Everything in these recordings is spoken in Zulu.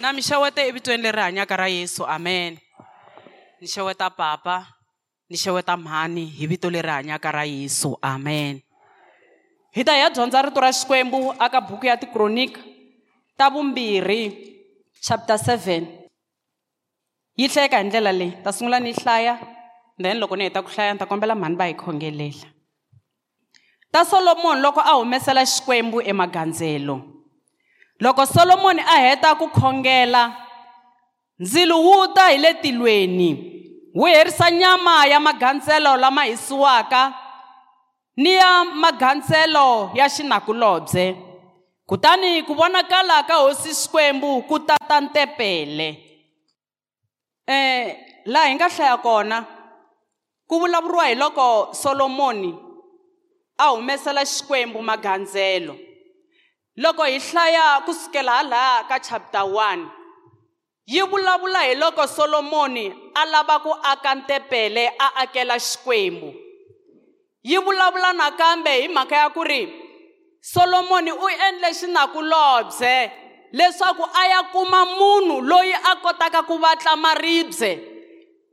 na mi xewete evitweni leri hanyaka ra yesu amen. Ni xeweta papa ni xeweta mhani hi vito leri hanyaka ra yesu amen. Hi ta hi ya dyondza rito ra xikwembu aka buku ya tikronika ta vumbirhi chapter 7 yi hlayeka hi ndlela leyi ta sungula ni hlaya then loko ni heta ku hlaya ni ta kombela mhani va hi khongelela. Ta solomoni loko a humesela xikwembu emagandzelo loko solomoni a heta ku khongela ndzilo wu ta hi le tilweni. Wu herisa nyama ya magandzelo lama hisiwaka ni ya magandzelo ya xinakulobye. Kutani ku vonakala ka hosi xikwembu ku tata ntepele. Um laha hi nga hlaya kona ku vulavuriwa hi loko solomoni a humesela xikwembu magandzelo loko hi hlaya kusukela halaya ka chapter 1 yi vulavula hi loko solomoni a lava ku aka ntepele a akela xikwembu. Yi vulavula nakambe hi mhaka ya ku ri solomoni u endle xinakulobye leswaku a ya kuma munhu loyi a kotaka ku vatla maribye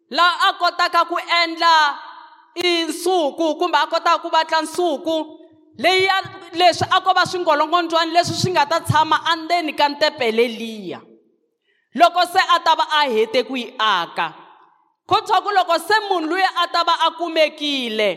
laha a kotaka ku endla i nsuku kumbe a kotaka ku vatla nsuku. Leyi leswi a ko va swingolongondzwani leswi swi nga ta tshama andzeni ka ntepele liya loko se a ta va a hete ku yi aka ko twa ku loko se munhu luya a ta va a kumekile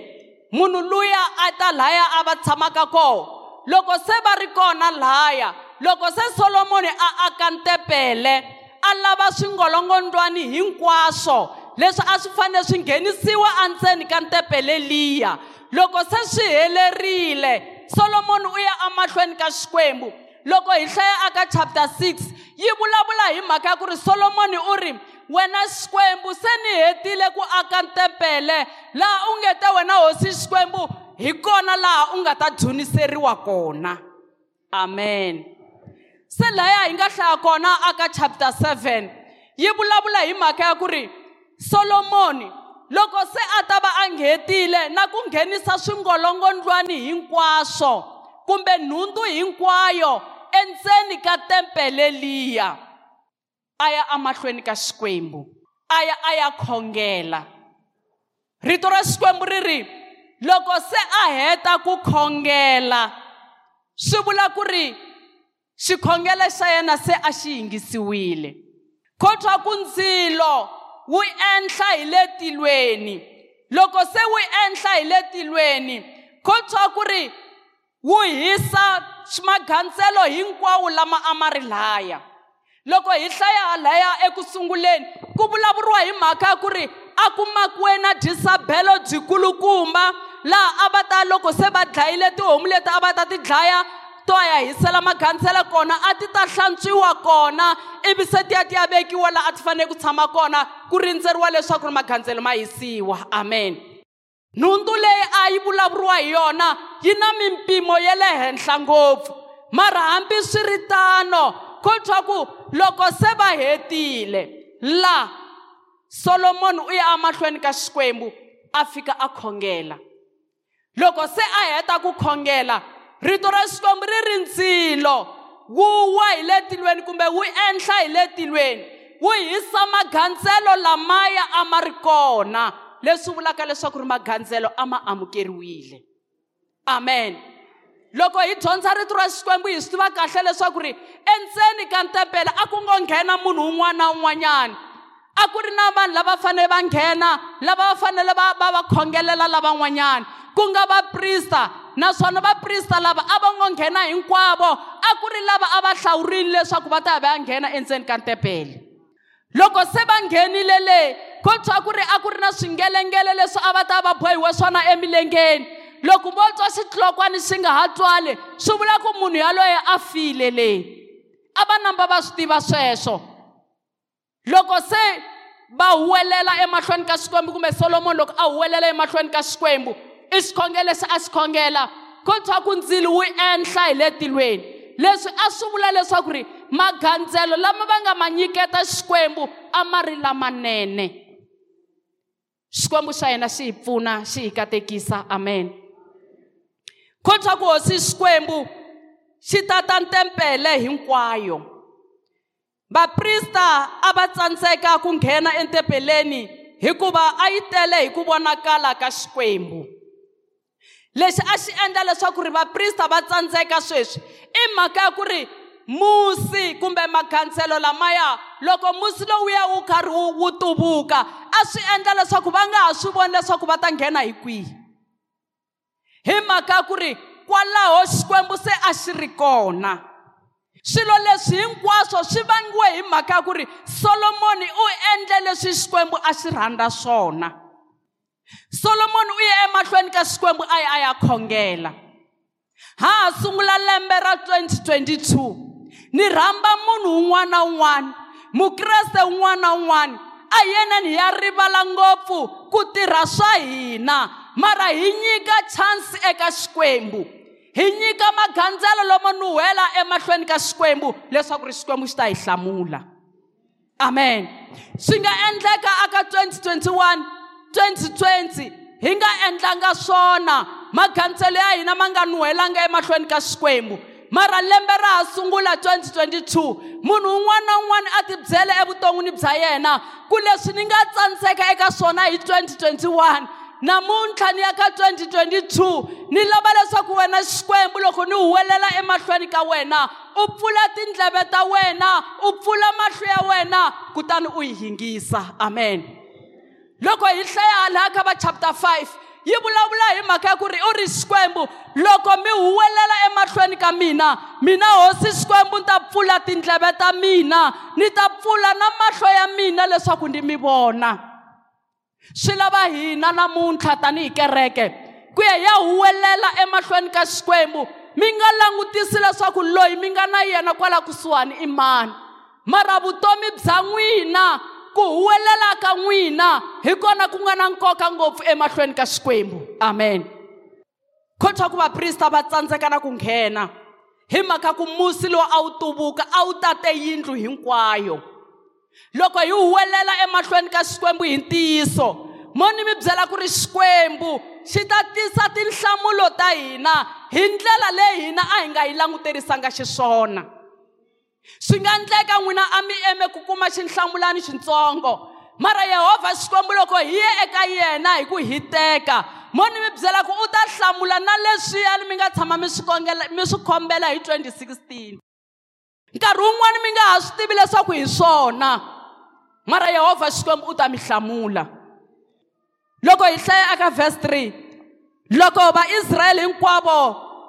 munhu luya a ta laya a va tshamaka koho loko se va ri kona laya loko se solomoni a aka ntepele a lava swingolongondzwani hinkwaswo leswi a swi fanele swi nghenisiwa endzeni ka ntepele liya loko se swi helerile solomoni u ya emahlweni ka xikwembu. Loko hi hlaya aka chapter 6 yi vulavula hi mhaka ya ku ri solomoni u ri wena xikwembu se ni hetile ku aka ntepele laha u nge te wena hosi xikwembu hi kona laha u nga ta dzuniseriwa kona. Amen. Se laya hi nga hlaya kona aka chapter 7 yi vulavula hi mhaka ya ku ri solomoni loko se a ta va a nghetile na ku nghenisa swingolongondzwani hinkwaswo kumbe nhundzu hinkwayo endzeni ka tempele liya a ya emahlweni ka xikwembu a ya a ya khongela. Rito ra xikwembu ri ri loko se a heta ku khongela swi vula ku ri xikhongelo xa yena se a xi yingisiwile. Ko twa ku ndzilo wu enhla hi le tilweni loko se wu enhla hi le tilweni ko twa ku ri wu hisa magandzelo hinkwawo lama a ma ri laya. Loko hi hlaya halaya ekusunguleni ku vulavuriwa hi mhaka ya ku ri a kumakiwe na disabelo byikulukumba laha a va ta loko se va dlayile tihomu leti a va ta ti dlaya to ya hisela magandzelo kona a ti ta hlantswiwa kona ivi se ti ya ti ya vekiwa laha a ti fanele ku tshama kona ku rindzeriwa leswaku ri magandzelo ma hisiwa. Amen. Nhundzu leyi a yi vulavuriwa hi yona yi na mimpimo ya le henhla ngopfu. Mara hambi swi ri tano ko twa ku loko se va hetile la solomoni u ya emahlweni ka xikwembu a fika a khongela. Loko se a heta ku khongela rito ra xikwembu ri ri ndzilo. Wu wa hi le tilweni kumbe wu enhla hi le tilweni. Wu hisa magandzelo lamaya a ma ri kona. Leswi vulaka leswaku ri magandzelo a ma amukeriwile. Amen. Loko hi dyondza rito ra xikwembu hi swi tiva kahle leswaku ri endzeni ka ntepele a ku ngo nghena munhu un'wana na un'wanyana. A ku ri na vanhu lava fanele va nghena lava va fanele va va va khongelela lavan'wanyana. Ku nga vaprista naswona vaprista lava a va ngo nghena hinkwavo a ku ri lava a va hlawurile leswaku va ta ya va ya nghena endzeni ka ntepele loko se va nghenile le ko twa ku ri a ku ri na swingelengele leswi a va ta va bohiwe swona emilengeni. Loko vo twa xitlokwana xi nga ha twali swi vula ku munhu yaloye a file le. A va namba va swi tiva sweswo. Loko se va huwelela emahlweni ka xikwembu kumbe solomoni loko a huwelela emahlweni ka xikwembu i xikhongelo lexi a xi khongela ko twa ku ndzili wu enhla hi le tilweni leswi a swi vula leswaku ri magandzelo lama va nga ma nyiketa xikwembu a ma ri lamanene. Xikwembu xa hina xi hi pfuna xi hi katekisa. Amen. Ko twa ku hosi xikwembu xi tata ntempele hinkwayo. Vaprista a va tsandzeka ku nghena entempeleni hikuva a yi tele hi ku vonakala ka xikwembu. Lexi a xi endla leswaku ri vaprista va tsandzeka sweswi i mhaka ya ku ri musi kumbe makhanselo lamaya loko musi lowuya wu karhi wu wu tuvuka a swi endla leswaku va nga ha swi voni leswaku va ta nghena hi kwihi. Hi mhaka ya ku ri kwalaho xikwembu se a xi ri kona. Swilo leswi hinkwaswo swi vangiwe hi mhaka ya ku ri solomoni u endle leswi xikwembu a xi rhandza swona. Solomoni u ye emahlweni ka xikwembu a ya a ya khongela ha ha sungula lembe ra 2022 ni rhamba munhu un'wana na un'wana mukreste un'wana na un'wana a yeneni hi ya rivala ngopfu ku tirha swa hina mara hi nyika chance eka xikwembu. Hi nyika maghandzelo lomo nuhela emahlweni ka xikwembu leswaku ri xikwembu xi ta hi hlamula. Amen. Swi nga endleka aka 2021 2020 hi nga endlanga swona. Maghandzelo ya hina ma nga nuhelanga emahlweni ka xikwembu. Mara lembe ra ha sungula 2022 munhu un'wana na un'wana a tibyele evuton'wini bya yena. Ku leswi ni nga tsandzeka eka swona hi 2021 namuntlha ni ya ka 2022 ni lava leswaku wena xikwembu loko ni huwelela emahlweni ka wena u pfula tindleve ta wena u pfula mahlo ya wena kutani u yi hingisa. Amen. Loko hi hlaya hala ka va chapter 5 yi vulavula hi mhaka ya ku ri u ri xikwembu. Loko mi huwelela emahlweni ka mina mina hosi xikwembu ni ta pfula tindleve ta mina ni ta pfula na mahlo ya mina leswaku ndi mi vona. Swi lava hina namuntlha tanihi kereke ku ya ya huwelela emahlweni ka xikwembu mi nga langutisi leswaku loyi mi nga na yena kwala kusuhani i mani. Mara vutomi bya n'wina ku huwelela ka n'wina hi kona ku nga na nkoka ngopfu emahlweni ka xikwembu. Amen. Kotha ku vaprista va tsandzeka na ku nghena hi mhaka ku musi lowu a wu tuvuka a wu tate yindlu hinkwayo. Loko hi huwelela emahlweni ka xikwembu hi ntiyiso mo ni mi byela ku ri xikwembu xi ta tisa tinhlamulo ta hina hi ndlela leyi hina a hi nga yi languterisanga xiswona. Swi nga endleka n'wina a mi eme ku kuma xinhlamulani xintsongo. Mara yehovha xikwembu loko hi ye eka yena hi ku hiteka. Mo ni mi byela ku u ta hlamula na leswiyani mi nga tshama mi swi kongela mi swi khombela hi 2016 nkarhi wun'wani mi nga ha swi tivi leswaku hi swona. Mara yehovha xikwembu u ta mi hlamula. Loko hi hlaya aka verse 3 loko vaisrayele hinkwavo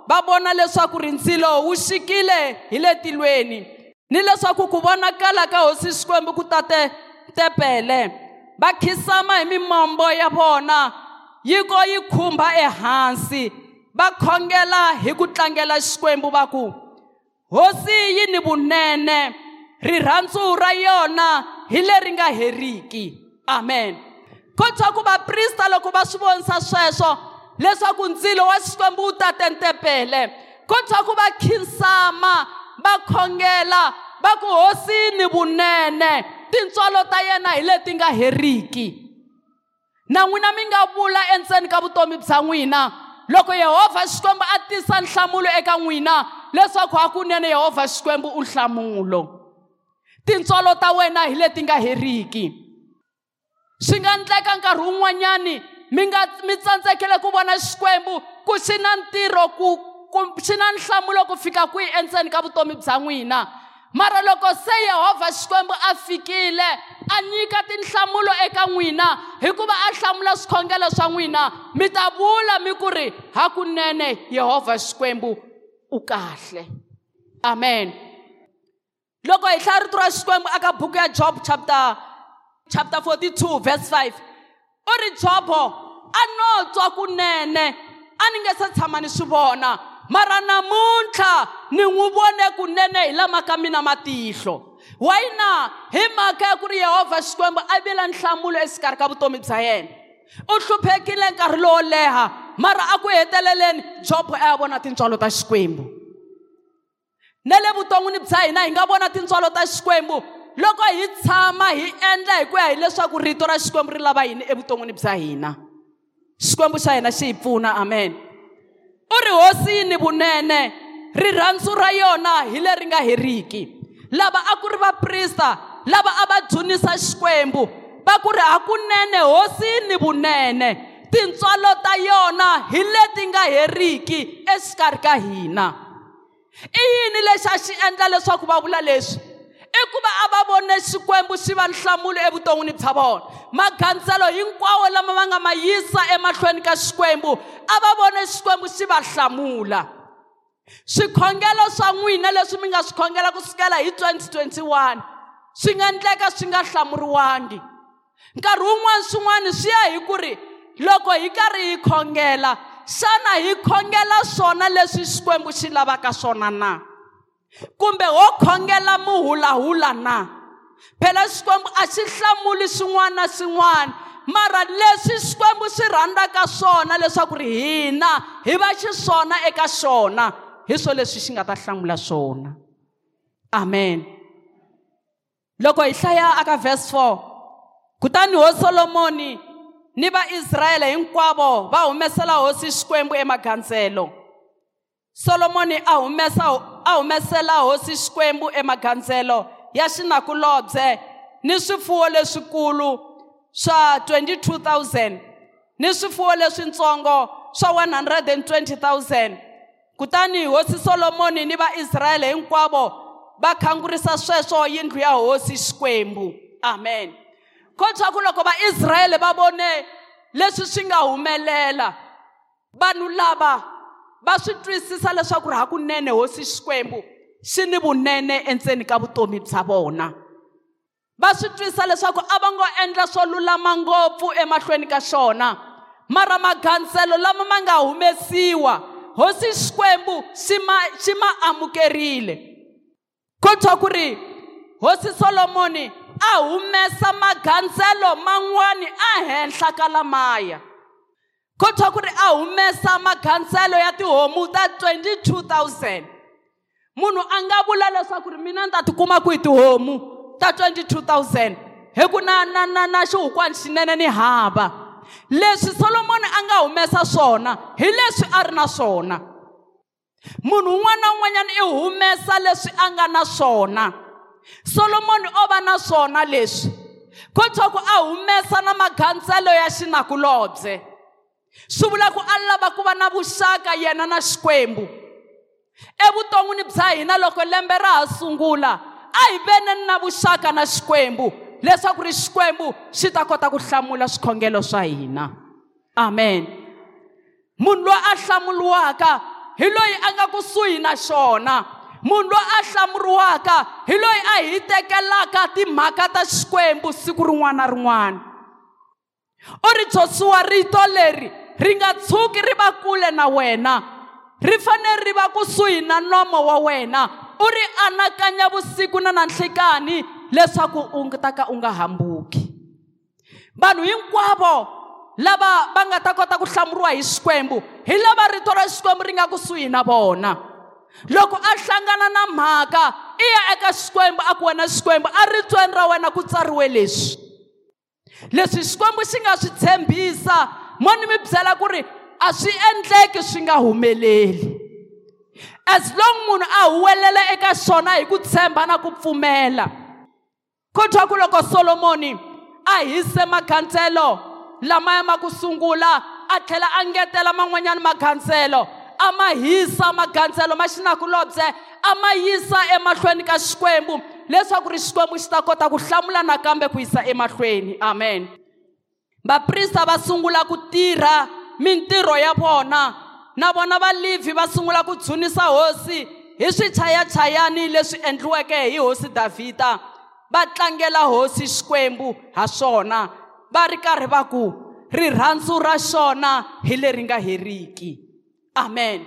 va vona leswaku ri ndzilo wu xikile hi le tilweni ni leswaku ku vonakala ka hosi xikwembu ku tate tepele va khisama hi mimombo ya vona yi ko yi khumba ehansi. Va khongela hi ku tlangela xikwembu va ku hosi yi ni vunene rirhandzu ra yona hi leri nga heriki. Amen. Kotha ku vaprista loko va swi vonisa sweswo leswaku ndzilo wa xikwembu wu tate ntepele kotha ku va khinsama va khongela va ku hosi ni vunene. Tintswalo ta yena hi leti nga heriki. Na n'wina mi nga vula endzeni ka vutomi bya n'wina loko yehovha xikwembu a tisa nhlamulo eka n'wina leswaku hakunene yehovha xikwembu u nhlamulo. Tintswalo ta wena hi leti nga heriki. Swi nga endleka nkarhi wun'wanyani mi nga mi tsandzekile ku vona xikwembu ku xi na ntirho ku ku xi na nhlamulo ku fika kwihi endzeni ka vutomi bya n'wina. Mara loko se yehovha xikwembu a fikile a nyika tinhlamulo eka n'wina hikuva a hlamula swikhongelo swa n'wina mi ta vula mi ku ri hakunene yehovha xikwembu u kahle. Amen. Loko hi hlaya rito ra xikwembu aka buku ya job chapter chapter 42 verse 5 u ri jobo a no twa kunene a ni nge se tshama ni swi vona. Mara namuntlha ni n'wi vone kunene hi lama ka mina matihlo. Wayina hi mhaka ya ku ri yehovha xikwembu a vila nhlamulo exikarhi ka vutomi bya yena. U hluphekile nkarhi lowo leha mara a ku heteleleni job a ya vona tintswalo ta xikwembu. Na le vuton'wini bya hina hi nga vona tintswalo ta xikwembu. Loko hi tshama hi endla hi ku ya hi leswaku rito ra xikwembu ri lava yini evuton'wini bya hina? Xikwembu xa hina xi hi pfuna amen. U ri hosi yi ni vunene rirhandzu ra yona hi leri nga heriki. Lava a ku ri vaprista lava a va dzunisa xikwembu va ku ri hakunene hosi ni vunene. Tintswalo ta yona hi leti nga heriki exikarhi ka hina. I yini lexi a xi endla leswaku va vula leswi? I ku va a va vone xikwembu xi va nhlamulo evuton'wini bya vona magandzelo hinkwawo lama va nga ma yisa emahlweni ka xikwembu a va vone xikwembu xi va hlamula. Swikhongelo swa n'wina leswi mi nga swi khongela kusukela hi 2021 swi nga endleka swi nga hlamuriwangi nkarhi wun'wani swin'wani swi ya hi ku ri loko hi karhi hi khongela xana hi khongela swona leswi xikwembu xi lavaka swona na? Kumbe ho khongela muhulahula na? Phela xikwembu a xi hlamuli swin'wana na swin'wana. Mara leswi xikwembu xi rhandzaka swona leswaku ri hina hi va xiswona eka xona hi swo leswi xi nga ta hlamula swona. Amen. Loko hi hlaya aka verse 4 kutani ho solomoni ni vaisrayele hinkwavo va humesela hosi xikwembu emagandzelo. Solomoni a humesa a humesela hosi xikwembu emagandzelo ya xinakulobye ni swifuwo leswikulu swa 22000 ni swifuwo leswintsongo swa 120000 kutani hosi solomoni ni vaisrayele hinkwavo va khangurisa sweswo yindlu ya hosi xikwembu. Amen. Kotwa ku loko vaisrayele va vone leswi swi nga humelela vanhu lava va swi twisisa leswaku ri hakunene hosi xikwembu xi ni vunene endzeni ka vutomi bya vona. Va swi twisisa leswaku a va ngo endla swo lulama ngopfu emahlweni ka xona mara magandzelo lama ma nga humesiwa hosi xikwembu xi ma xi ma amukerile. Ko twa ku ri hosi solomoni a humesa magandzelo man'wani ehenhla ka lamaya. Ko twa ku ri a humesa magandzelo ya tihomu ta 22000 munhu a nga vula leswaku ri mina ni ta tikuma ku hi tihomu ta 22000 hi ku na na na na xihukwani xinene ni hava. Leswi solomoni a nga humesa swona hi leswi a ri na swona. Munhu un'wana na un'wanyana i humesa leswi a nga na swona. Solomoni o va na swona leswi. Ko twa ku a humesa na magandzelo ya xinakulobye. Swi vula ku a lava ku va na vuxaka yena na xikwembu. Evuton'wini bya hina loko lembe ra ha sungula a hi veneni na vuxaka na xikwembu leswaku ri xikwembu xi ta kota ku hlamula swikhongelo swa hina. Amen. Munhu loyi a hlamuriwaka hi loyi a nga kusuhi na xona. Munhu loyi a hlamuriwaka hi loyi a hi tekelaka timhaka ta xikwembu siku rin'wana na rin'wana. U ri josiwa rito leri ri nga tshuki ri va kule na wena. Ri fanele ri va kusuhi na nomo wa wena. U ri anakanya vusiku na nanhlikani leswaku u ta ka u nga hambuki. Vanhu hinkwavo lava va nga ta kota ku hlamuriwa hi xikwembu hi lava rito ra xikwembu ri nga kusuhi na vona. Loko a hlangana na mhaka i ya eka xikwembu a ku wena xikwembu a ritsweni ra wena ku tsariwe leswi. Leswi xikwembu xi nga swi tshembisa mo ni mi byela ku ri a swi endleki swi nga humeleli. As long munhu a huwelela eka xona hi ku tshemba na ku pfumela. Ko twa ku loko solomoni a hise magandzelo lamaya ma ku sungula a tlhela a ngetela man'wanyana magandzelo a ma hisa magandzelo ma xinakulobye a ma yisa emahlweni ka xikwembu leswaku ri xikwembu xi ta kota ku hlamula nakambe ku yisa emahlweni. Amen. Vaprista va sungula ku tirha mintirho ya vona. Na vona valivhi va sungula ku dzunisa hosi hi swichayachayani leswi endliweke hi hosi davhida. Va tlangela hosi xikwembu ha swona. Va ri karhi va ku rirhandzu ra xona hi leri nga heriki. Amen.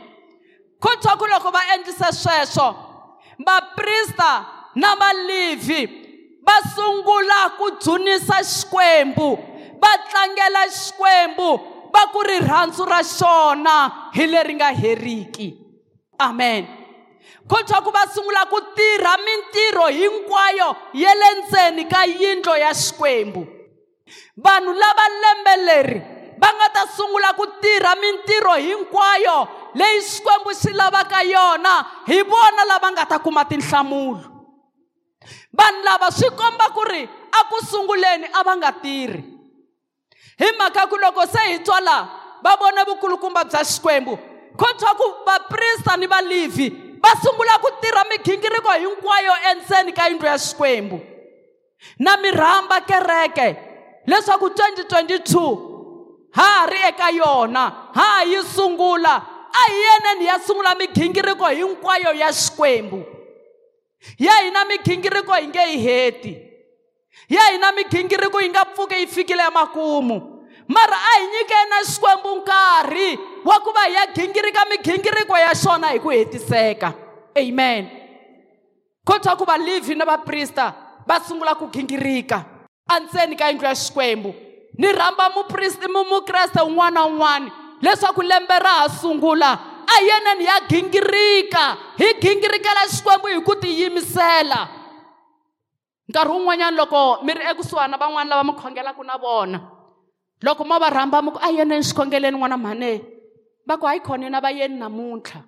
Ko twa ku loko va endlise sweswo vaprista na valivhi va sungula ku dzunisa xikwembu va tlangela xikwembu va ku rirhandzu ra xona hi leri nga heriki. Amen. Ko twa ku va sungula ku tirha mintirho hinkwayo ya le ndzeni ka yindlo ya xikwembu. Vanhu lava lembe leri va nga ta sungula ku tirha mintirho hinkwayo leyi xikwembu xi lavaka yona hi vona lava nga ta kuma tinhlamulo. Vanhu lava swi komba ku ri a ku sunguleni a va nga tirhi. Hi mhaka ku loko se hi twa laha va vone vukulukumba bya xikwembu kotwa ku vaprista ni valivhi va sungula ku tirha migingiriko hinkwayo endzeni ka yindlu ya xikwembu. Na mirhamba kereke leswaku 2022 ha ha ri eka yona ha ha yi sungula a hi yeneni ya sungula migingiriko hinkwayo ya xikwembu. Ya hina migingiriko hi nge yi heti. Ya hina migingiriko yi nga pfuki yi fikile emakumu. Mara a hi nyikeni xikwembu nkarhi wa ku va hi ya gingirika migingiriko ya xona hi ku hetiseka. Amen. Kotwa ku valivhi na vaprista va sungula ku gingirika endzeni ka yindlu ya xikwembu. Ni rhamba mupristi mukreste un'wana na un'wana leswaku lembe ra ha sungula a yeneni ya gingirika hi gingirikela xikwembu hi ku tiyimisela. Nkarhi wun'wanyana loko mi ri ekusuhana van'wana lava mi khongelaka na vona loko mo va rhamba mi ku a yeneni xikhongeleni n'wana mhane va ku hayi khoneni a va yeni namuntlha.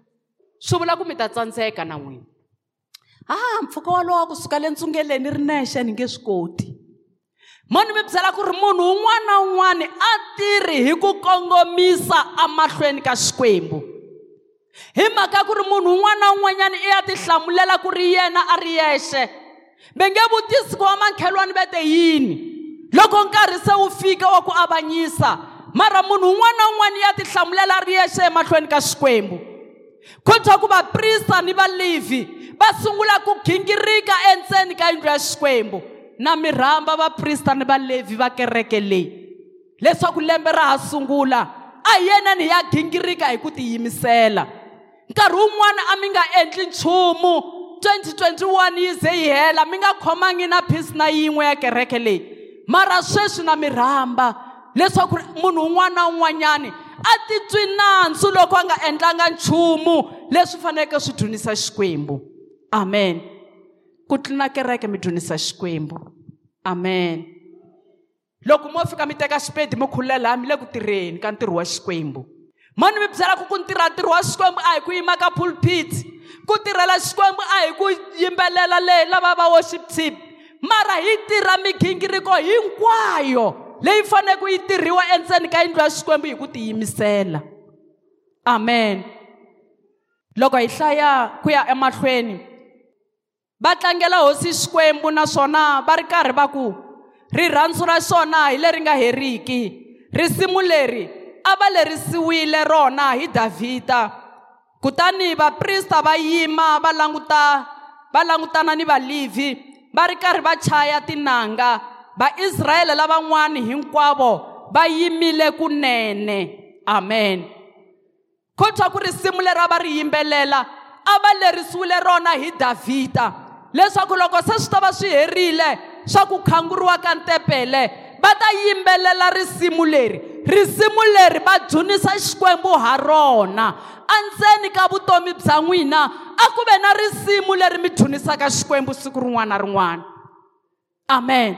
Swi vula ku mi ta tsandzeka na n'wina. A mpfhuka walowo wa kusuka le ntsungeleni ri nexe ni nge swi koti. Mo ni mi byela ku ri munhu un'wana na un'wana a tirhi hi ku kongomisa emahlweni ka xikwembu. Hi mhaka ku ri munhu un'wana na un'wanyana i ya tihlamulela ku ri yena a ri yexe. Va nge vutisi ku wa makhelwani va te yini. Loko nkarhi se wu fika wa ku avanyisa mara munhu un'wana na un'wana i ya tihlamulela ri yexe emahlweni ka xikwembu. Kotwa ku vaprista ni valivhi va sungula ku gingirika endzeni ka yindlu ya xikwembu. Na mirhamba vaprista ni valevhi va kereke leyi leswaku lembe ra ha sungula a hi yeneni hi ya gingirika hi ku tiyimisela. Nkarhi wun'wana a mi nga endli nchumu. 2021 yi ze yi hela mi nga khomangi na phisi na yin'we ya kereke leyi. Mara sweswi na mirhamba leswaku munhu un'wana na un'wanyani a titwi nandzu loko a nga endlanga nchumu leswi faneleke swi dzunisa xikwembu. Amen. Ku tluna kereke mi dzunisa xikwembu. Amen. Loko mo fika mi teka xipedi mi khululela mi le ku tirheni ka ntirho wa xikwembu. Mo ni mi byela ku ku ntirha ntirho wa xikwembu a hi ku yima ka pulpit ku tirhela xikwembu a hi ku yimbelela leyi lava va worship team. Mara hi tirha migingiriko hinkwayo leyi faneleke yi tirhiwa endzeni ka yindlu ya xikwembu hi ku tiyimisela amen. Loko hi hlaya ku ya emahlweni va tlangela hosi xikwembu naswona va ri karhi va ku rirhandzu ra xona hi leri nga heriki risimu leri a va lerisiwile rona hi davhida. Kutani vaprista va yima va languta va langutana ni valivhi va ri karhi va chaya tinanga. Vaisrayele lavan'wani hinkwavo va yimile kunene. Amen. Kotwa ku risimu leri a va ri yimbelela a va lerisiwile rona hi davhida. Leswaku loko se swi ta va swi herile swa ku khanguriwa ka ntepele va ta yimbelela risimu leri. Risimu leri va dzunisa xikwembu ha rona. Endzeni ka vutomi bya n'wina a ku ve na risimu leri mi dzunisaka xikwembu siku rin'wana na rin'wana. Amen.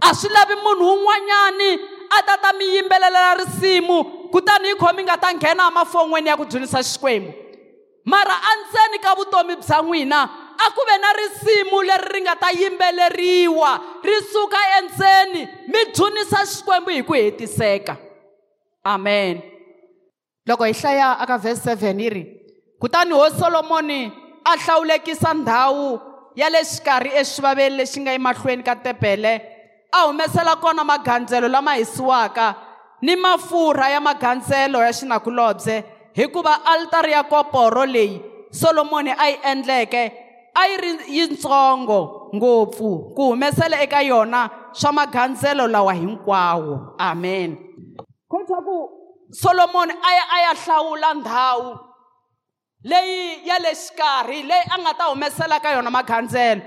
A swi lavi munhu un'wanyani a ta ta mi yimbelelela risimu kutani hi kho mi nga ta nghena emafon'weni ya ku dzunisa xikwembu. Mara endzeni ka vutomi bya n'wina a ku ve na risimu leri ri nga ta yimbeleriwa ri suka endzeni mi dzunisa xikwembu hi ku hetiseka. Amen. Loko hi hlaya aka vhesi 7 yi ri kutani hosi solomoni a hlawulekisa ndhawu ya le xikarhi exivaveni lexi nga emahlweni ka tepele a humesela kona magandzelo lama hisiwaka ni mafurha ya magandzelo ya xinakulobye hikuva altari ya koporo leyi solomoni a yi endleke a yi ri yitsongo ngopfu ku humesela eka yona swa magandzelo lawa hinkwawo. Amen. Kotwa ku solomoni a ya a ya hlawula ndhawu leyi ya le xikarhi leyi a nga ta humesela ka yona magandzelo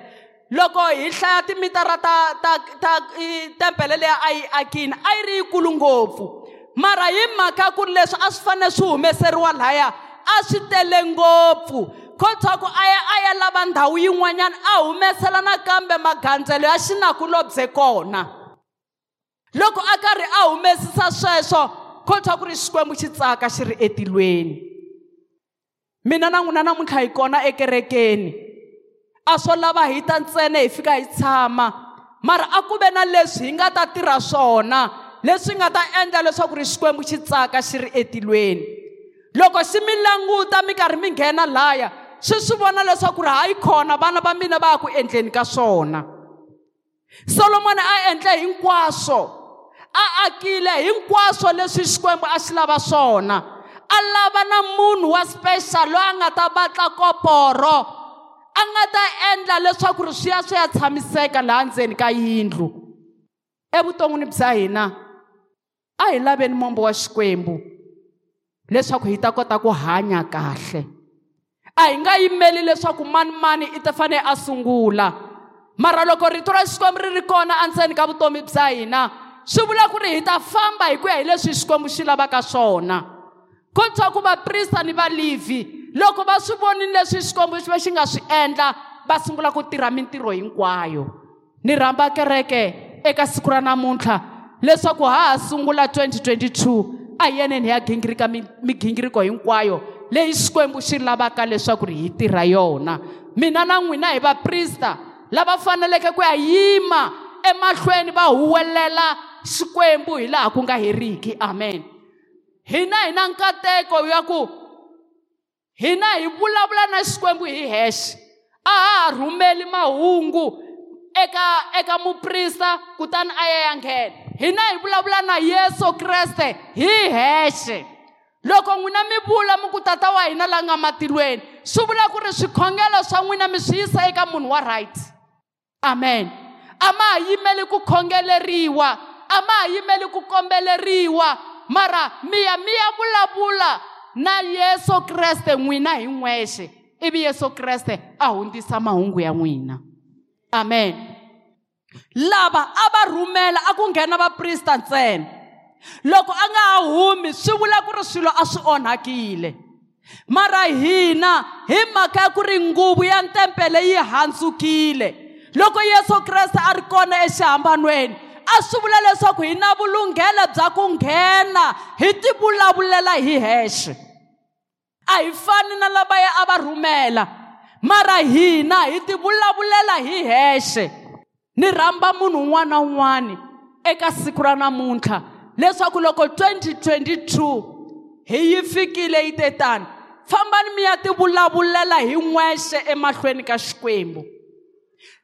loko hi hlaya timitara ta ta ta tempele leyi a yi akini a yi ri yikulu ngopfu. Mara hi mhaka ku ri leswi a swi fanele swi humeseriwa laya a swi tele ngopfu. Kotwa ku a ya a ya lava ndhawu yin'wanyana a humesela nakambe magandzelo ya xinakulobye kona. Loko a karhi a humesisa sweswo kotwa ku ri xikwembu xi tsaka xi ri etilweni. Mina na n'wina namuntlha hi kona ekerekeni. A swo lava hi ta ntsena hi fika hi tshama mara a ku ve na leswi hi nga ta tirha swona leswi nga ta endla leswaku ri xikwembu xi tsaka xi ri etilweni. Loko xi mi languta mi karhi mi nghena laya swi swi vona leswaku ri hayi khona vana va mina va ya ku endleni ka swona. Solomoni a endle hinkwaswo a akile hinkwaswo leswi xikwembu a xi lava swona. A lava na munhu wa special loyi a nga ta batla koporo a nga ta endla leswaku ri swi ya swi ya tshamiseka laha ndzeni ka yindlu. Evuton'wini bya hina a hi laveni mombo wa xikwembu leswaku hi ta kota ku hanya kahle. A hi nga yimeli leswaku mani mani i ta fanele a sungula. Mara loko rito ra xikwembu ri ri kona endzeni ka vutomi bya hina swi vula ku ri hi ta famba hi ku ya hi leswi xikwembu xi lavaka swona. Ko twa ku vaprista ni valivhi loko va swi vonile leswi xikwembu xi va xi nga swi endla va sungula ku tirha mintirho hinkwayo. Ni rhamba kereke eka siku ra namuntlha leswaku ha ha sungula 2022 a hi yeneni hi ya gingirika migingiriko hinkwayo. Leyi xikwembu xi lavaka leswaku ri hi tirha yona. Mina na n'wina hi vaprista lava faneleke ku ya yima emahlweni va huwelela xikwembu hi laha ku nga heriki. Amen. Hina hi na nkateko ya ku hina hi vulavula na xikwembu hi hexe. A ha ha rhumeli mahungu eka eka muprista kutani a ya ya nghena. Hina hi vulavula na yesu kreste hi hexe. Loko n'wina mi vula mi ku tata wa hina la nga matilweni swi vula ku ri swikhongelo swa n'wina mi swi yisa eka munhu wa right. Amen. A ma ha yimeli ku khongeleriwa a ma ha yimeli ku kombeleriwa mara mi ya mi ya vulavula na yesu kreste n'wina hi n'wexe ivi yesu kreste a hundzisa mahungu ya n'wina. Amen. Lava a va rhumela a ku nghena vaprista ntsena. Loko a nga ha humi swi vula ku ri swilo a swi onhakile. Mara hina hi mhaka ya ku ri nguvu ya ntempele yi handzukile. Loko yesu kreste a ri kona exihambanweni a swi vula leswaku hi na vulunghelo bya ku nghena hi ti vulavulela hi hexe. A hi fani na lavaya a va rhumela mara hina hi ti vulavulela hi hexe. Ni rhamba munhu un'wana na un'wana eka siku ra namuntlha. Leswaku loko 2022 hi yi fikile yi te tani fambani mi ya ti vulavulela hi n'wexe emahlweni ka xikwembu.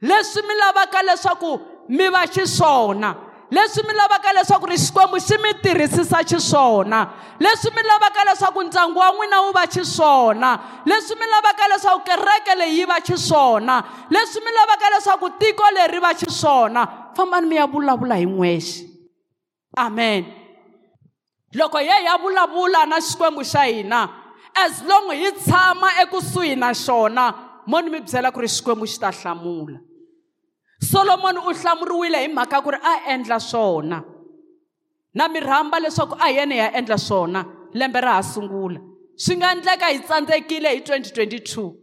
Leswi mi lavaka leswaku mi va xiswona. Leswi mi lavaka leswaku ri xikwembu xi mi tirhisisa xiswona. Leswi mi lavaka leswaku ndyangu wa n'wina wu va xiswona. Leswi mi lavaka leswaku kereke leyi yi va xiswona. Leswi mi lavaka leswaku tiko leri va xiswona. Fambani mi ya vulavula hi n'wexe. Amen. Loko ye ya vulavula na xikwembu xa hina as long hi tshama ekusuhi na xona mo ni mi byela ku ri xikwembu xi ta hlamula. Solomoni u hlamuriwile hi mhaka ku ri a endla swona. Na mi rhamba leswaku a hi yena hi ya endla swona lembe ra ha sungula. Swi nga endleka hi tsandzekile hi 2022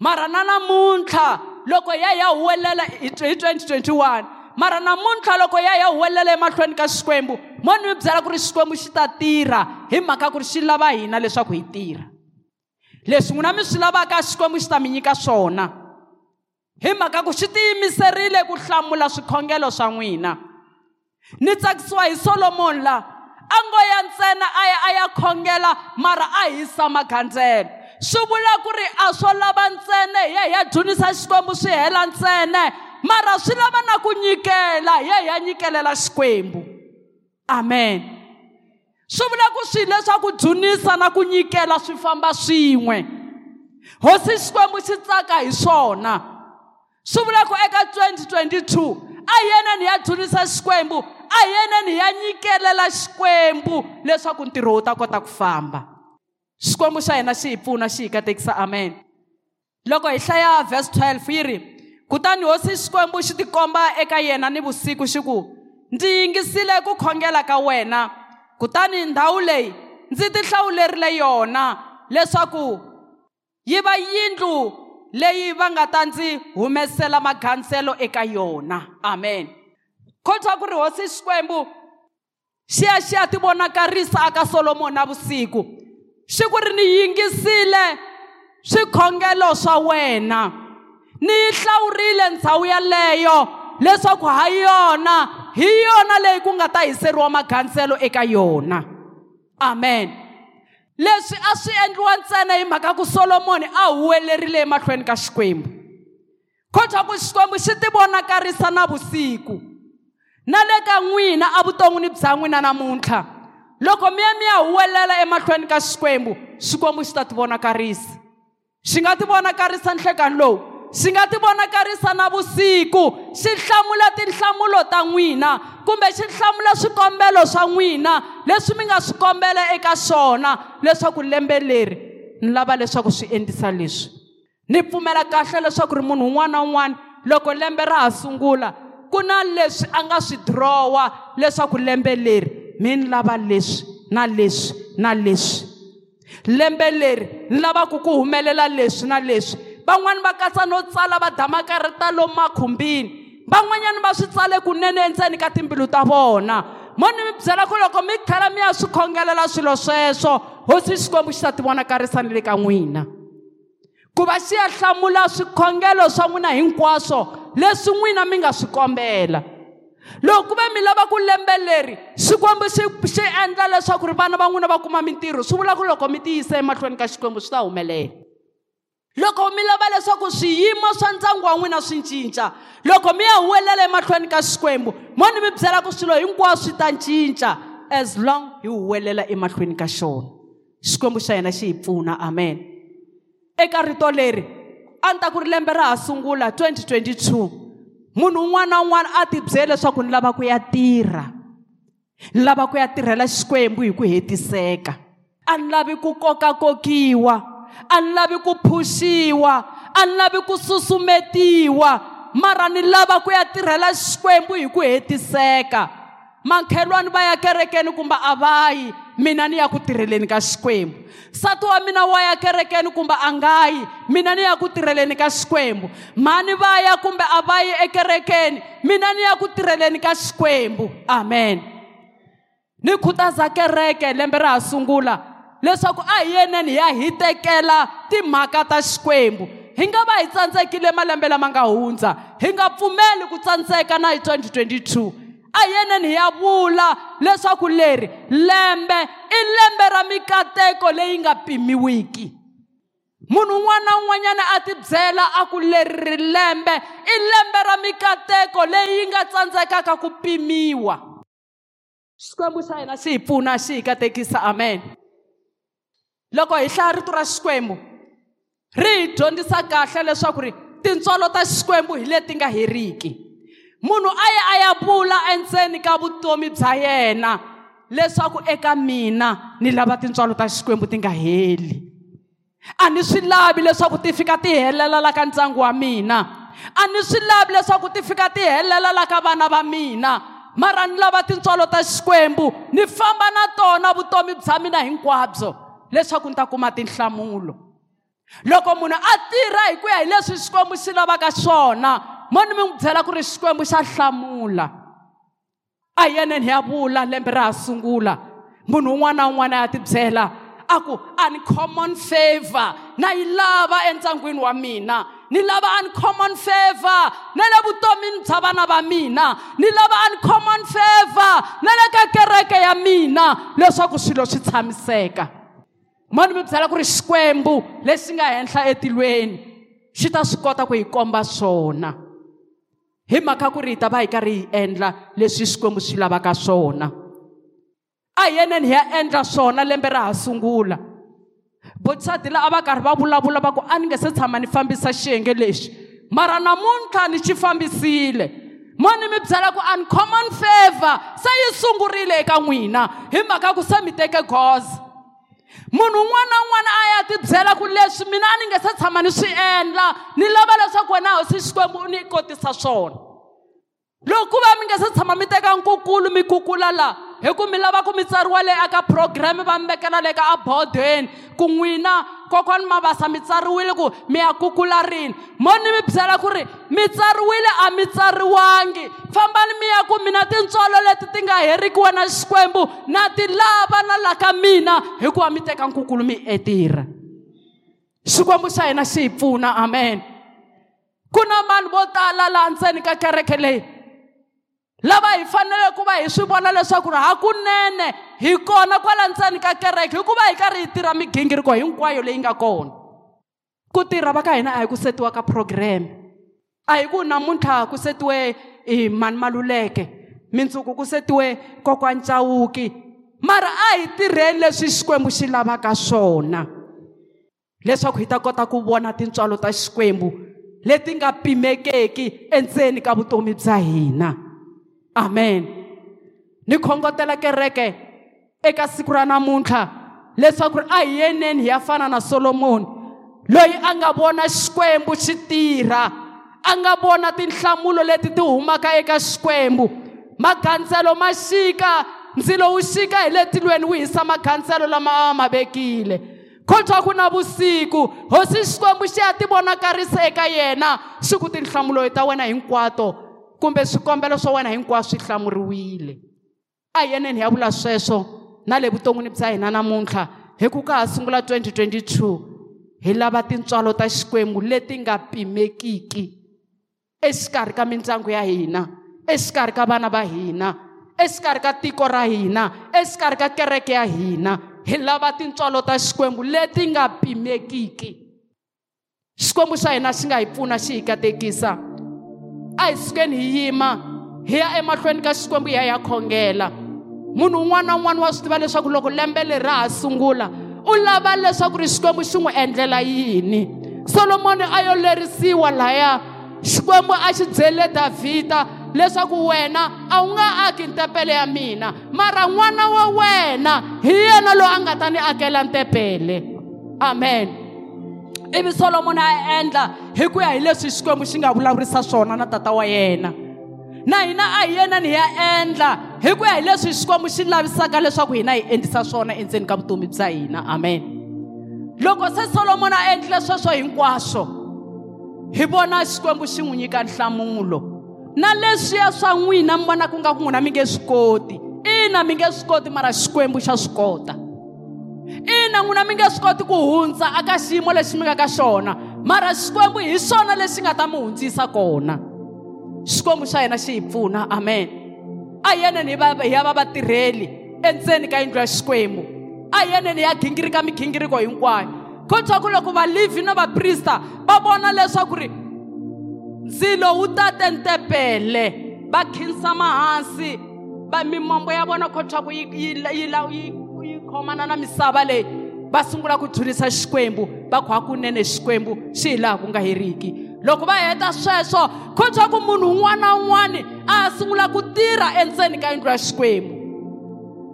mara na namuntlha loko ya ya huwelela hi 2021 mara namuntlha loko ya ya huwelela emahlweni ka xikwembu mo ni mi byela ku ri xikwembu xi ta tirha hi mhaka ku ri xi lava hina leswaku hi tirha. Leswi n'wina mi swi lavaka xikwembu xi ta mi nyika swona hi mhaka ku xi tiyimiserile ku hlamula swikhongelo swa n'wina. Ni tsakisiwa hi solomoni la a ngo ya ntsena a ya a ya khongela mara a hisa magandlelo swi vula ku ri a swo lava ntsena hi ya hi ya dzunisa xikwembu swi hela ntsena. Mara swi lava na ku nyikela. Hi ya hi ya nyikelela xikwembu. Amen. Swi vula ku swilo leswaku dzunisa na ku nyikela swi famba swin'we. Hosi xikwembu xi tsaka hi swona. Swi vula ku eka 2022 a hi yeneni hi ya dzunisa xikwembu a hi yeneni hi ya nyikelela xikwembu leswaku ntirho wu ta kota ku famba. Xikwembu xa hina xi hi pfuna xi hi katekisa amen. Loko hi hlaya verse 12 yi ri kutani hosi xikwembu xi tikomba eka yena ni vusiku xi ku ndzi yingisile ku khongela ka wena. Kutani ndhawu leyi ndzi ti hlawulerile yona leswaku yi va yindlu leyi va nga ta ndzi humesela magandzelelo eka yona. Amen. Kotwa ku ri hosi xikwembu xi ya xi ya ti vonakarisa aka solomoni navusiku xi ku ri ni yingisile swikhongelo swa wena. Ni yi hlawurile ndhawu yaleyo leswaku ha yona hi yona leyi ku nga ta hiseriwa maganselo eka yona. Amen. Leswi a swi endliwa ntsena hi mhaka ku solomoni a huwelerile emahlweni ka xikwembu. Kotwa ku xikwembu xi tivonakarisa na vusiku na le ka n'wina evuton'wini bya n'wina namuntlha. Loko mi ya mi ya huwelela emahlweni ka xikwembu xikwembu xi ta tivonakarisa. Xi nga tivonakarisa nhlekani lowu. Xi nga tivonakarisa na vusiku xi hlamula tinhlamulo ta n'wina kumbe xi hlamula swikombelo swa n'wina leswi mi nga swi kombela eka swona leswaku lembe leri ni lava leswaku swi endlisa leswi. Ni pfumela kahle leswaku ri munhu un'wana na un'wana loko lembe ra ha sungula ku na leswi a nga swi dirowa leswaku lembe leri mi ni lava leswi na leswi na leswi. Lembe leri ni lavaka ku humelela leswi na leswi. Van'wani va katsa no tsala va damakarita lomu makhumbini. Van'wanyani va swi tsale kunene endzeni ka timbilu ta vona. Mo ni mi byela ku loko mi tlhela mi ya swi khongelela swilo sweswo hosi xikwembu xi ta ti vonakarisa ni le ka n'wina. Ku va xi ya hlamula swikhongelo swa n'wina hinkwaswo leswi n'wina mi nga swi kombela. Loko ku ve mi lava ku lembe leri xikwembu xi xi endla leswaku ri vana va n'wina va kuma mintirho. Swi vula ku loko mi tiyisa emahlweni ka xikwembu swi ta humelela. Loko mi lava leswaku swiyimo swa ndyangu wa n'wina swi cinca loko mi ya huwelela emahlweni ka xikwembu mo ni mi byela ku swilo hinkwaswo swi ta cinca as long hi huwelela emahlweni ka xona. Xikwembu xa hina xi hi pfuna amen. Eka rito leri a ni ta ku ri lembe ra ha sungula 2022 munhu un'wana na un'wana a tibyele leswaku ni lava ku ya tirha. Ni lava ku ya tirhela xikwembu hi ku hetiseka. A ni lavi ku kokakokiwa a ni lavi ku phuxiwa a ni lavi ku susumetiwa mara ni lava ku ya tirhela xikwembu hi ku hetiseka. Makhelwani va ya kerekeni kumbe a va yi mina ni ya ku tirheleni ka xikwembu. Nsati wa mina wa ya kerekeni kumbe a nga yi mina ni ya ku tirheleni ka xikwembu. Mhani va ya kumbe a va yi ekerekeni mina ni ya ku tirheleni ka xikwembu. Amen. Ni khutaza kereke lembe ra ha sungula. Leswaku a hi yeneni ya hi tekela timhaka ta xikwembu. Hi nga va hi tsandzekile malembe lama nga hundza. Hi nga pfumeli ku tsandzeka na hi 2022 a hi yeneni hi ya vula leswaku leri lembe i lembe ra mikateko leyi nga pimiwiki. Munhu un'wana na un'wanyana a tibyela a ku leri lembe i lembe ra mikateko leyi nga tsandzekaka ku pimiwa. Xikwembu xa hina xi hi pfuna xi hi katekisa amen. Loko hi hlaya rito ra xikwembu ri hi dyondzisa kahle leswaku ri tintswalo ta xikwembu hi leti nga heriki. Munhu a ye a ya vula endzeni ka vutomi bya yena leswaku eka mina ni lava tintswalo ta xikwembu ti nga heli. A ni swi lavi leswaku ti fika ti helela la ka ndyangu wa mina? A ni swi lavi leswaku ti fika ti helela la ka vana va mina? Mara ni lava tintswalo ta xikwembu ni famba na tona vutomi bya mina hinkwabyo. Leswaku ni ta kuma tinhlamulo. Loko munhu a tirha hi ku ya hi leswi xikwembu xi lavaka swona mo ni mi n'wi byela ku ri xikwembu xa hlamula? A hi yeneni hi ya vula lembe ra ha sungula. Munhu un'wana na un'wana ya tibyela a ku uncommon favor. Na yi lava endyangwini wa mina. Ni lava uncommon favor. Na le vutomini bya vana va mina. Ni lava uncommon favor. Na le ka kereke ya mina. Leswaku swilo swi tshamiseka. Mo ni mi byela ku ri xikwembu lexi nga henhla etilweni xi ta swi kota ku hi komba swona. Hi mhaka ku ri hi ta va hi karhi hi endla leswi xikwembu swi lavaka swona. A hi yeneni hi ya endla swona lembe ra ha sungula. Botsadi la a va karhi va vulavula va ku a ni nge se tshama ni fambisa xiyenge lexi mara namuntlha ni xi fambisile. Mo ni mi byela ku uncommon favor se yi sungurile eka n'wina hi mhaka ku se mi teke goza. Munhu un'wana na un'wana a ya tibyela ku leswi mina a ni nge se tshama ni swi endla ni lava leswaku wena hosi xikwembu u ni kotisa swona. Loko ku va mi nge se tshama mi teka nkukulu mi kukula laha hi ku mi lava ku mi tsariwa le aka program va mi vekela le ka abodweni ku n'wina kokwani mavasa mi tsariwile ku mi ya kukula rini mo ni mi byela ku ri mi tsariwile a mi tsariwangi. Fambani mi ya ku mina tintswalo leti ti nga heriki wena xikwembu na ti lava na la ka mina hikuva mi teka nkukulu mi etirha. Xikwembu xa hina xi hi pfuna amen. Ku na vanhu vo tala laha ndzeni ka kereke leyi lava hi fanele ku va hi swi vona leswaku ri hakunene hi kona kwala ndzeni ka kereke hikuva hi karhi hi tirha migingiriko hinkwayo leyi nga kona. Ku tirha va ka hina a hi ku setiwa ka program a hi ku namuntlha ku setiwe hi mani maluleke mindzuku ku setiwe kokwana cawuki mara a hi tirheni leswi xikwembu xi lavaka swona. Leswaku hi ta kota ku vona tintswalo ta xikwembu leti nga pimekeki endzeni ka vutomi bya hina. Amen. Ni khongotela kereke eka siku ra namuntlha leswaku ri a hi yeneni hi ya fana na solomoni loyi a nga vona xikwembu xi tirha a nga vona tinhlamulo leti ti humaka eka xikwembu. Magandzelo ma xika ndzilo wu xika hi le tilweni wu hisa magandzelo lama a ma vekile. Kotwa ku na vusiku hosi xikwembu xi ya ti vonakarisa eka yena xi ku tinhlamulo ta wena hinkwato. Kumbe swikombelo swa wena hinkwaswo swi hlamuriwile. A hi yeneni hi ya vula sweswo na le vuton'wini bya hina namuntlha hi ku ka ha sungula 2022 hi lava tintswalo ta xikwembu leti nga pimekiki exikarhi ka mindyangu ya hina exikarhi ka vana va hina exikarhi ka tiko ra hina exikarhi ka kereke ya hina. Hi lava tintswalo ta xikwembu leti nga pimekiki. Xikwembu xa hina xi nga hi pfuna xi hi katekisa. A hi sukeni hi yima hi ya emahlweni ka xikwembu hi ya ya khongela. Munhu un'wana na un'wana wa swi tiva leswaku loko lembe leri ra ha sungula u lava leswaku ri xikwembu xi n'wi endlela yini? Solomoni a yo lerisiwa laya. Xikwembu a xi byele davhida leswaku wena a wu nga aki ntepele ya mina. Mara n'wana wa wena hi yena loyi a nga ta ni akela ntepele. Amen. Ivi solomoni a endla hi ku ya hi leswi xikwembu xi nga vulavurisa swona na tata wa yena. Na hina a hi yena ni ya endla. Hi ku ya hi leswi xikwembu xi lavisaka leswaku hina hi endlisa swona endzeni ka vutomi bya hina. Amen. Loko se solomoni a endlile sweswo hinkwaswo hi vona xikwembu xi n'wi nyika nhlamulo. Na leswiya swa n'wina mi vonaka nga ku n'wina mi nge swi koti. Ina mi nge swi koti mara xikwembu xa swi kota. Ina n'wina mi nge swi koti ku hundza aka xiyimo lexi mi nga ka xona. Mara xikwembu hi xona lexi nga ta mi hundzisa kona xikwembu xa hina xi hi pfuna amen. A hi yeneni hi ya va vatirheli endzeni ka yindlu ya xikwembu a hi yeneni hi ya gingirika migingiriko hinkwayo kotwa ku loko valivhi na vaprista va vona leswaku ri ndzilo wu tate ntepele va khinsama hansi va mimombo ya vona kotwa ku yi khomana na misava leyi va sungula ku dzunisa xikwembu va kha kunene xikwembu xi hi laha ku nga heriki loko va heta sweswo kotwa ku munhu un'wana na un'wana a sungula ku tirha endzeni ka yindlu ya xikwembu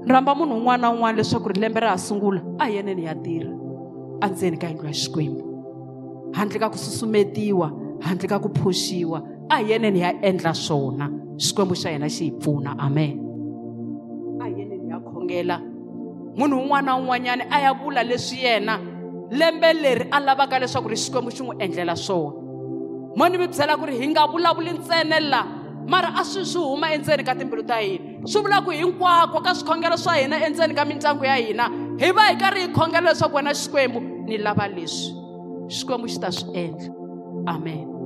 ni rhamba munhu un'wana na un'wana leswaku ri lembe ra ha sungula a hi yeneni ya tirha endzeni ka yindlu ya xikwembu handle ka ku susumetiwa handle ka ku phushiwa a hi yeneni ya endla swona. Xikwembu xa hina xi hi pfuna amen. A hi yeneni ya khongela munhu un'wana na un'wanyana a ya vula leswi yena lembe leri a lavaka leswaku ri xikwembu xi n'wi endlela swona. Mo ni mi byela ku ri hi nga vulavuli ntsene la mara a swi swi huma endzeni ka timbilu ta hina. Swi vula ku hinkwako ka swikhongelo swa hina endzeni ka mindyangu ya hina hi va hi karhi hi khongela leswaku wena xikwembu ni lava leswi. Xikwembu xi ta swi endla. Amen